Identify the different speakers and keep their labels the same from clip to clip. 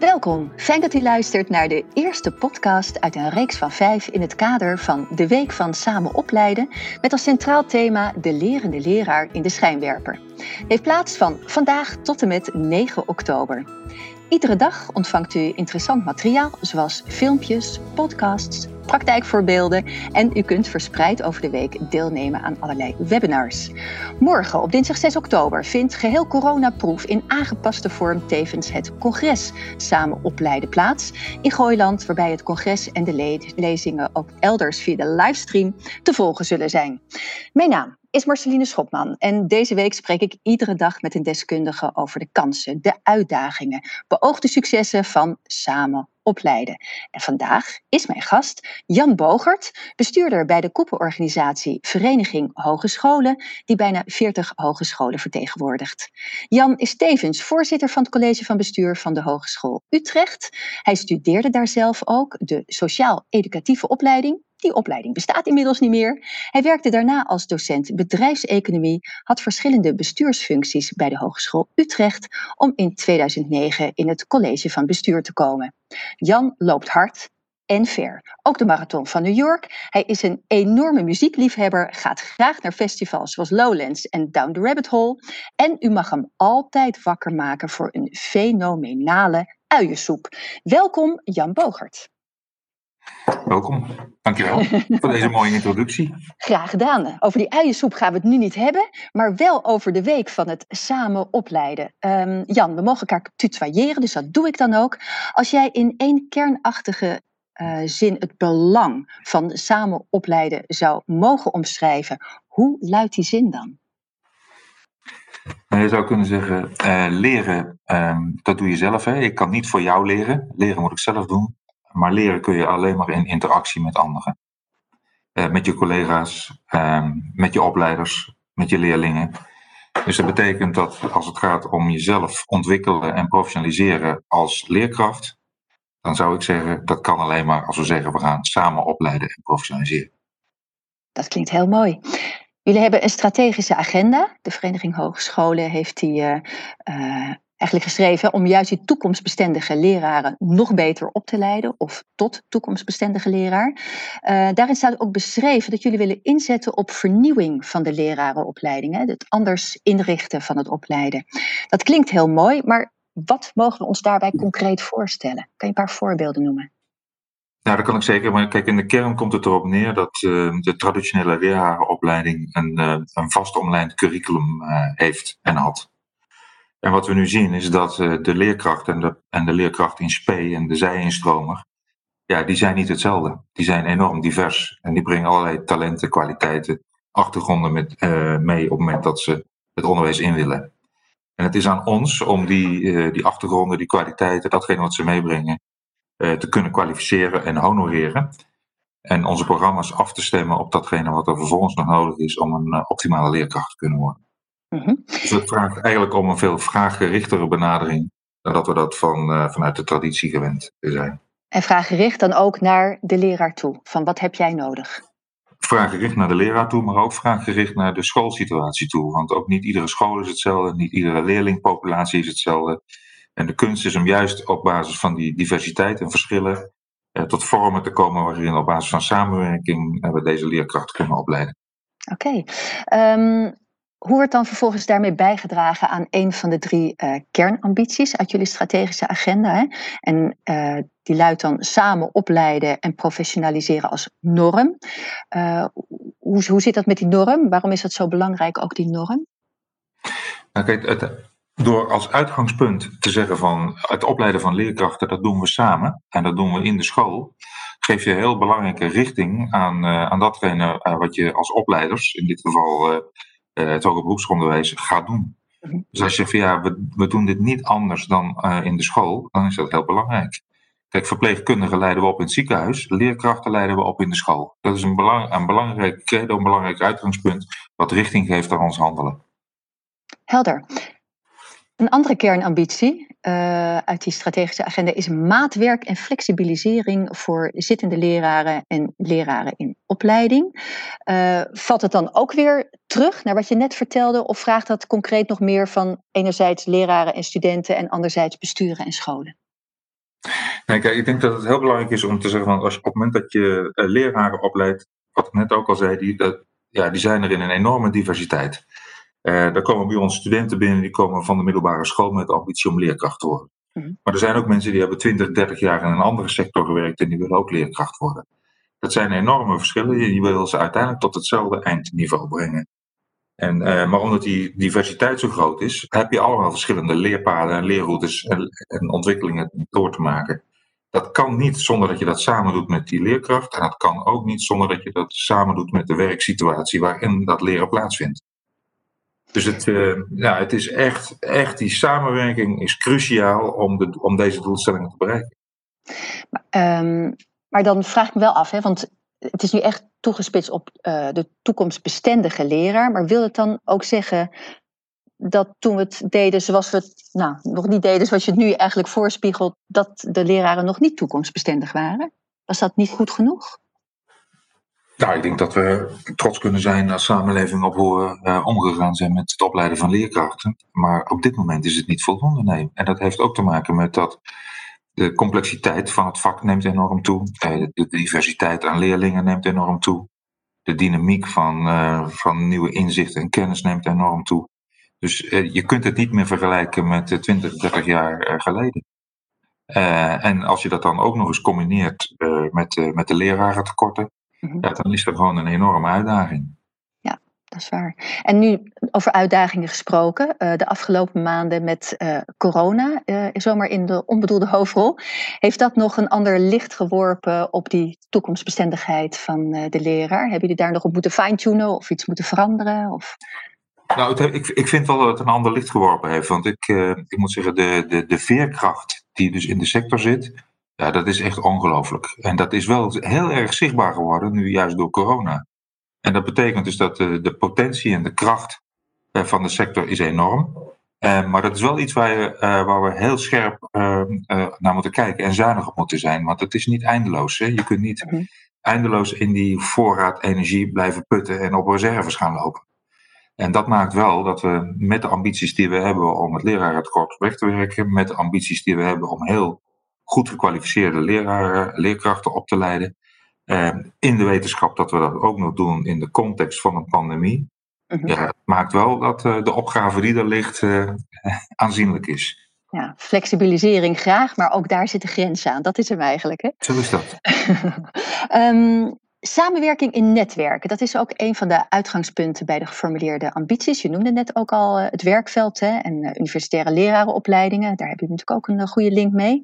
Speaker 1: Welkom, fijn dat u luistert naar de eerste podcast uit een reeks van vijf in het kader van de Week van Samen Opleiden met als centraal thema de lerende leraar in de schijnwerper. heeft plaats van vandaag tot en met 9 oktober. Iedere dag ontvangt u interessant materiaal zoals filmpjes, podcasts, praktijkvoorbeelden en u kunt verspreid over de week deelnemen aan allerlei webinars. Morgen op dinsdag 6 oktober vindt geheel coronaproof in aangepaste vorm tevens het congres samen opleiden plaats in Gooiland, waarbij het congres en de lezingen ook elders via de livestream te volgen zullen zijn. Mijn naam is Marceline Schopman en deze week spreek ik iedere dag met een deskundige over de kansen, de uitdagingen, beoogde successen van samen opleiden. En vandaag is mijn gast Jan Bogert, bestuurder bij de koepelorganisatie Vereniging Hogescholen, die bijna 40 hogescholen vertegenwoordigt. Jan is tevens voorzitter van het college van bestuur van de Hogeschool Utrecht. Hij studeerde daar zelf ook de sociaal-educatieve opleiding die opleiding bestaat inmiddels niet meer. Hij werkte daarna als docent bedrijfseconomie, had verschillende bestuursfuncties bij de Hogeschool Utrecht om in 2009 in het college van bestuur te komen. Jan loopt hard en ver. Ook de Marathon van New York. Hij is een enorme muziekliefhebber, gaat graag naar festivals zoals Lowlands en Down the Rabbit Hole. En u mag hem altijd wakker maken voor een fenomenale uiensoep. Welkom Jan Bogert.
Speaker 2: Welkom, dankjewel voor deze mooie introductie.
Speaker 1: Graag gedaan. Over die uiensoep gaan we het nu niet hebben, maar wel over de week van het samen opleiden. Um, Jan, we mogen elkaar tutoyeren, dus dat doe ik dan ook. Als jij in één kernachtige uh, zin het belang van samen opleiden zou mogen omschrijven, hoe luidt die zin dan?
Speaker 2: Nou, je zou kunnen zeggen, uh, leren, um, dat doe je zelf. Hè? Ik kan niet voor jou leren. Leren moet ik zelf doen. Maar leren kun je alleen maar in interactie met anderen. Uh, met je collega's, uh, met je opleiders, met je leerlingen. Dus dat betekent dat als het gaat om jezelf ontwikkelen en professionaliseren als leerkracht, dan zou ik zeggen dat kan alleen maar als we zeggen we gaan samen opleiden en professionaliseren.
Speaker 1: Dat klinkt heel mooi. Jullie hebben een strategische agenda. De Vereniging Hogescholen heeft die uh, eigenlijk geschreven om juist die toekomstbestendige leraren nog beter op te leiden of tot toekomstbestendige leraar. Uh, daarin staat ook beschreven dat jullie willen inzetten op vernieuwing van de lerarenopleiding, hè, het anders inrichten van het opleiden. Dat klinkt heel mooi, maar wat mogen we ons daarbij concreet voorstellen? Kan je een paar voorbeelden noemen?
Speaker 2: Nou, dat kan ik zeker. Maar kijk, in de kern komt het erop neer dat uh, de traditionele lerarenopleiding een, uh, een vast omlijnd curriculum heeft en had. En wat we nu zien is dat uh, de leerkracht en de, en de leerkracht in spe en de zij-instromer, ja, die zijn niet hetzelfde. Die zijn enorm divers en die brengen allerlei talenten, kwaliteiten, achtergronden met, uh, mee op het moment dat ze het onderwijs in willen. En het is aan ons om die, uh, die achtergronden, die kwaliteiten, datgene wat ze meebrengen, te kunnen kwalificeren en honoreren. En onze programma's af te stemmen op datgene wat er vervolgens nog nodig is om een optimale leerkracht te kunnen worden. Mm Dus het vraagt eigenlijk om een veel vraaggerichtere benadering dan dat we dat van, uh, vanuit de traditie gewend zijn.
Speaker 1: En vraaggericht dan ook naar de leraar toe. Van wat heb jij nodig?
Speaker 2: Vraaggericht naar de leraar toe, maar ook vraaggericht naar de schoolsituatie toe. Want ook niet iedere school is hetzelfde, niet iedere leerlingpopulatie is hetzelfde. En de kunst is om juist op basis van die diversiteit en verschillen eh, tot vormen te komen waarin op basis van samenwerking eh, we deze leerkrachten kunnen opleiden.
Speaker 1: Oké. Okay. Um, ehm, hoe wordt dan vervolgens daarmee bijgedragen aan een van de drie uh, kernambities uit jullie strategische agenda? Hè? En uh, die luidt dan samen opleiden en professionaliseren als norm. Uh, hoe, hoe zit dat met die norm? Waarom is dat zo belangrijk, ook die norm?
Speaker 2: Nou, kijk, het, door als uitgangspunt te zeggen van het opleiden van leerkrachten, dat doen we samen en dat doen we in de school, geef je heel belangrijke richting aan, aan datgene wat je als opleiders, in dit geval het hoger beroepsonderwijs gaat doen. Mhm. Dus als je zegt van ja, we, we doen dit niet anders dan uh, in de school, dan is dat heel belangrijk. Kijk, verpleegkundigen leiden we op in het ziekenhuis, leerkrachten leiden we op in de school. Dat is een, belang, een belangrijk credo, een belangrijk uitgangspunt, wat richting geeft aan ons handelen.
Speaker 1: Helder. Een andere kernambitie uh, uit die strategische agenda is maatwerk en flexibilisering voor zittende leraren en leraren in opleiding. Uh, valt het dan ook weer terug naar wat je net vertelde, of vraagt dat concreet nog meer van enerzijds leraren en studenten en anderzijds besturen en scholen?
Speaker 2: Nee, kijk, ik denk dat het heel belangrijk is om te zeggen: van als op het moment dat je uh, leraren opleidt, wat ik net ook al zei, die, dat, ja, die zijn er in een enorme diversiteit. Uh, er komen bij ons studenten binnen die komen van de middelbare school met ambitie om leerkracht te worden. Mhm. Maar er zijn ook mensen die hebben 20, 30 jaar in een andere sector gewerkt en die willen ook leerkracht worden. Dat zijn enorme verschillen. Je wil ze uiteindelijk tot hetzelfde eindniveau brengen. En, uh, maar omdat die diversiteit zo groot is, heb je allemaal verschillende leerpaden en leerroutes en, en, ontwikkelingen door te maken. Dat kan niet zonder dat je dat samen doet met die leerkracht. En dat kan ook niet zonder dat je dat samen doet met de werksituatie waarin dat leren plaatsvindt. Dus het, ja, het is echt, echt, die samenwerking is cruciaal om, de, om deze doelstellingen te bereiken.
Speaker 1: Um, maar dan vraag ik me wel af, hè, want het is nu echt toegespitst op uh, de toekomstbestendige leraar. Maar wil het dan ook zeggen dat toen we het deden zoals we het nou, nog niet deden, zoals je het nu eigenlijk voorspiegelt, dat de leraren nog niet toekomstbestendig waren? Was dat niet goed genoeg?
Speaker 2: Nou, ik denk dat we trots kunnen zijn als samenleving op hoe we uh, omgegaan zijn met het opleiden van leerkrachten. Maar op dit moment is het niet voldoende, nee. En dat heeft ook te maken met dat de complexiteit van het vak neemt enorm toe. Eh, de diversiteit aan leerlingen neemt enorm toe. De dynamiek van, uh, van nieuwe inzichten en kennis neemt enorm toe. Dus je kunt het niet meer vergelijken met 20, 30 jaar geleden. en als je dat dan ook nog eens combineert met, met de lerarentekorten. Ja, dan is dat gewoon een enorme uitdaging
Speaker 1: dat is waar. En nu over uitdagingen gesproken. Uh, de afgelopen maanden met uh, corona, uh, zomaar in de onbedoelde hoofdrol. Heeft dat nog een ander licht geworpen op die toekomstbestendigheid van de leraar? Hebben jullie daar nog op moeten fine-tunen of iets moeten veranderen? Of?
Speaker 2: Nou, het, ik, ik vind wel dat het een ander licht geworpen heeft. Want ik, ik moet zeggen, de, de, de veerkracht die dus in de sector zit, ja, dat is echt ongelooflijk. En dat is wel heel erg zichtbaar geworden, nu juist door corona. En dat betekent dus dat de, de potentie en de kracht uh, van de sector is enorm. Uh, maar dat is wel iets waar, je, uh, waar we heel scherp naar moeten kijken en zuinig op moeten zijn. Want het is niet eindeloos. Hè? Je kunt niet mm-hmm. eindeloos in die voorraad energie blijven putten en op reserves gaan lopen. En dat maakt wel dat we met de ambities die we hebben om het lerarentekort weg te werken, met de ambities die we hebben om heel goed gekwalificeerde leraren, leerkrachten op te leiden, uh, in de wetenschap dat we dat ook nog doen in de context van een pandemie. Mm ja, het maakt wel dat uh, de opgave die er ligt uh, aanzienlijk is.
Speaker 1: Ja, flexibilisering graag, maar ook daar zit de grens aan. Dat is hem eigenlijk. Hè?
Speaker 2: Zo is dat.
Speaker 1: um, Samenwerking in netwerken, dat is ook een van de uitgangspunten bij de geformuleerde ambities. Je noemde net ook al het werkveld hè, en universitaire lerarenopleidingen. Daar heb je natuurlijk ook een goede link mee.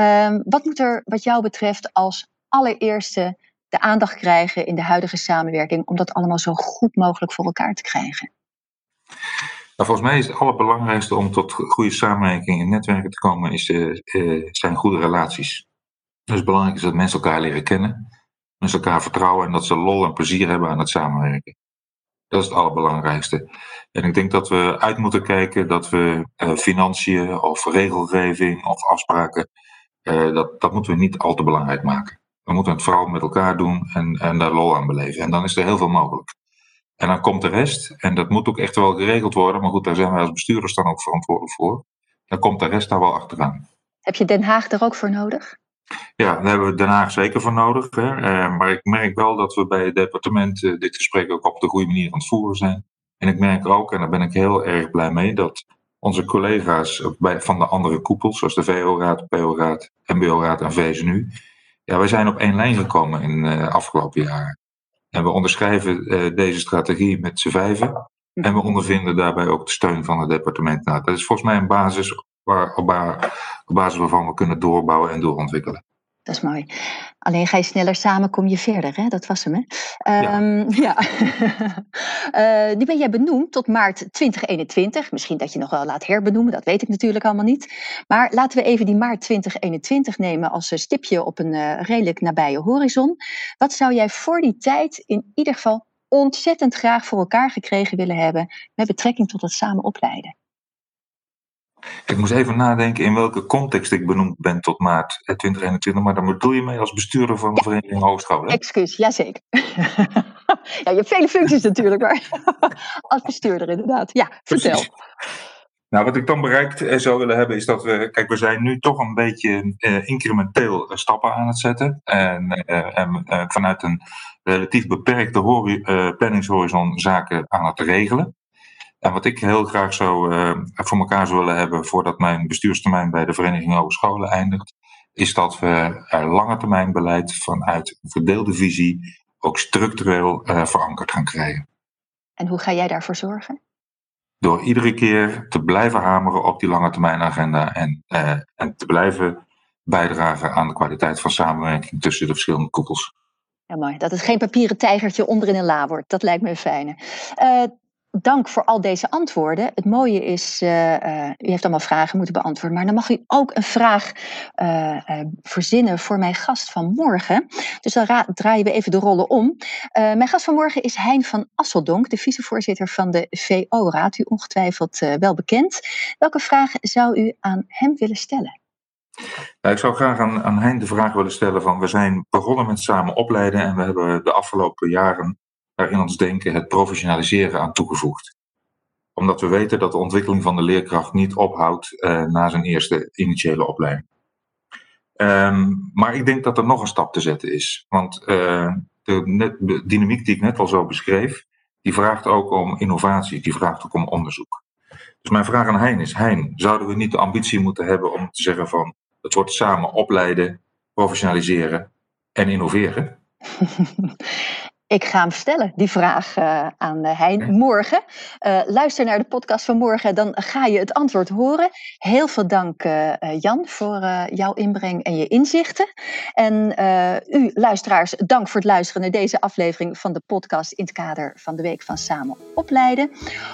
Speaker 1: Um, wat moet er wat jou betreft als allereerste de aandacht krijgen in de huidige samenwerking om dat allemaal zo goed mogelijk voor elkaar te krijgen?
Speaker 2: Nou, volgens mij is het allerbelangrijkste om tot goede samenwerking in netwerken te komen, is, zijn goede relaties. Dus belangrijk is dat mensen elkaar leren kennen, mensen elkaar vertrouwen en dat ze lol en plezier hebben aan het samenwerken. Dat is het allerbelangrijkste. En ik denk dat we uit moeten kijken dat we uh, financiën of regelgeving of afspraken, uh, dat, dat moeten we niet al te belangrijk maken. We moeten het vooral met elkaar doen en, en daar lol aan beleven. En dan is er heel veel mogelijk. En dan komt de rest, en dat moet ook echt wel geregeld worden, maar goed, daar zijn wij als bestuurders dan ook verantwoordelijk voor. Dan komt de rest daar wel achteraan.
Speaker 1: Heb je Den Haag er ook voor nodig?
Speaker 2: Ja, daar hebben we Den Haag zeker voor nodig. Hè. Uh, maar ik merk wel dat we bij het departement uh, dit gesprek ook op de goede manier aan het voeren zijn. En ik merk ook, en daar ben ik heel erg blij mee, dat onze collega's bij, van de andere koepels, zoals de VO-raad, PO-raad, MBO-raad en VSNU, ja, wij zijn op één lijn gekomen in de afgelopen jaren. En we onderschrijven deze strategie met z'n vijven. En we ondervinden daarbij ook de steun van het departement. Nou, dat is volgens mij een basis waar, op, op basis waarvan we kunnen doorbouwen en doorontwikkelen.
Speaker 1: Dat is mooi. Alleen ga je sneller samen, kom je verder. Hè? Dat was hem, hè? Um, ja. ja. uh, nu ben jij benoemd tot maart 2021. Misschien dat je nog wel laat herbenoemen, dat weet ik natuurlijk allemaal niet. Maar laten we even die maart 2021 nemen als stipje op een uh, redelijk nabije horizon. Wat zou jij voor die tijd in ieder geval ontzettend graag voor elkaar gekregen willen hebben met betrekking tot het samen opleiden?
Speaker 2: Ik moest even nadenken in welke context ik benoemd ben tot maart 2021, maar dan bedoel je mij als bestuurder van de ja. Vereniging Hogescholen?
Speaker 1: Excuus, jazeker. ja, je hebt vele functies natuurlijk, maar als bestuurder inderdaad. Ja, vertel.
Speaker 2: Nou, wat ik dan bereikt eh, zou willen hebben, is dat we. Kijk, we zijn nu toch een beetje uh, incrementeel stappen aan het zetten. En, en vanuit een relatief beperkte planningshorizon zaken aan het regelen. En wat ik heel graag zou voor elkaar zou willen hebben voordat mijn bestuurstermijn bij de Vereniging Hogescholen eindigt, is dat we lange termijn beleid vanuit een verdeelde visie ook structureel verankerd gaan krijgen.
Speaker 1: En hoe ga jij daarvoor zorgen?
Speaker 2: Door iedere keer te blijven hameren op die lange termijn agenda en, uh, en te blijven bijdragen aan de kwaliteit van samenwerking tussen de verschillende koepels.
Speaker 1: Ja, mooi. Dat het geen papieren tijgertje onder in een la wordt. Dat lijkt me een fijne. Uh, dank voor al deze antwoorden. Het mooie is, uh, uh, u heeft allemaal vragen moeten beantwoorden, maar dan mag u ook een vraag uh, verzinnen voor mijn gast van morgen. Dus dan draaien we even de rollen om. mijn gast van morgen is Hein van Asseldonk, de vicevoorzitter van de VO-raad. U ongetwijfeld wel bekend. Welke vraag zou u aan hem willen stellen?
Speaker 2: Ik zou graag aan, aan Hein de vraag willen stellen van, we zijn begonnen met samen opleiden en we hebben de afgelopen jaren daar in ons denken het professionaliseren aan toegevoegd. Omdat we weten dat de ontwikkeling van de leerkracht niet ophoudt uh, na zijn eerste initiële opleiding. Um, maar ik denk dat er nog een stap te zetten is. Want uh, de, de, dynamiek die ik net al zo beschreef, die vraagt ook om innovatie, die vraagt ook om onderzoek. Dus mijn vraag aan Hein is, Hein, zouden we niet de ambitie moeten hebben om te zeggen van, het wordt samen opleiden, professionaliseren en innoveren?
Speaker 1: Ik ga hem stellen, die vraag uh, aan uh, Hein, morgen. Uh, luister naar de podcast van morgen, dan ga je het antwoord horen. Heel veel dank, Jan, voor jouw inbreng en je inzichten. En u, luisteraars, dank voor het luisteren naar deze aflevering van de podcast in het kader van de Week van Samen Opleiden.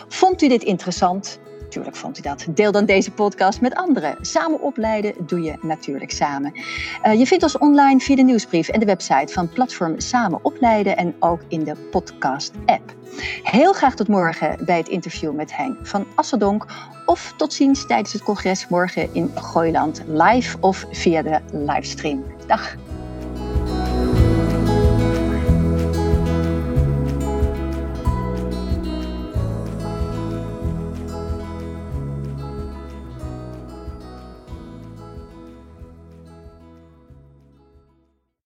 Speaker 1: Vond u dit interessant? Natuurlijk vond u dat. Deel dan deze podcast met anderen. Samen opleiden doe je natuurlijk samen. Uh, je vindt ons online via de nieuwsbrief en de website van platform Samen Opleiden en ook in de podcast-app. Heel graag tot morgen bij het interview met Hein van Assedonk. Of tot ziens tijdens het congres morgen in Gooiland live of via de livestream. Dag.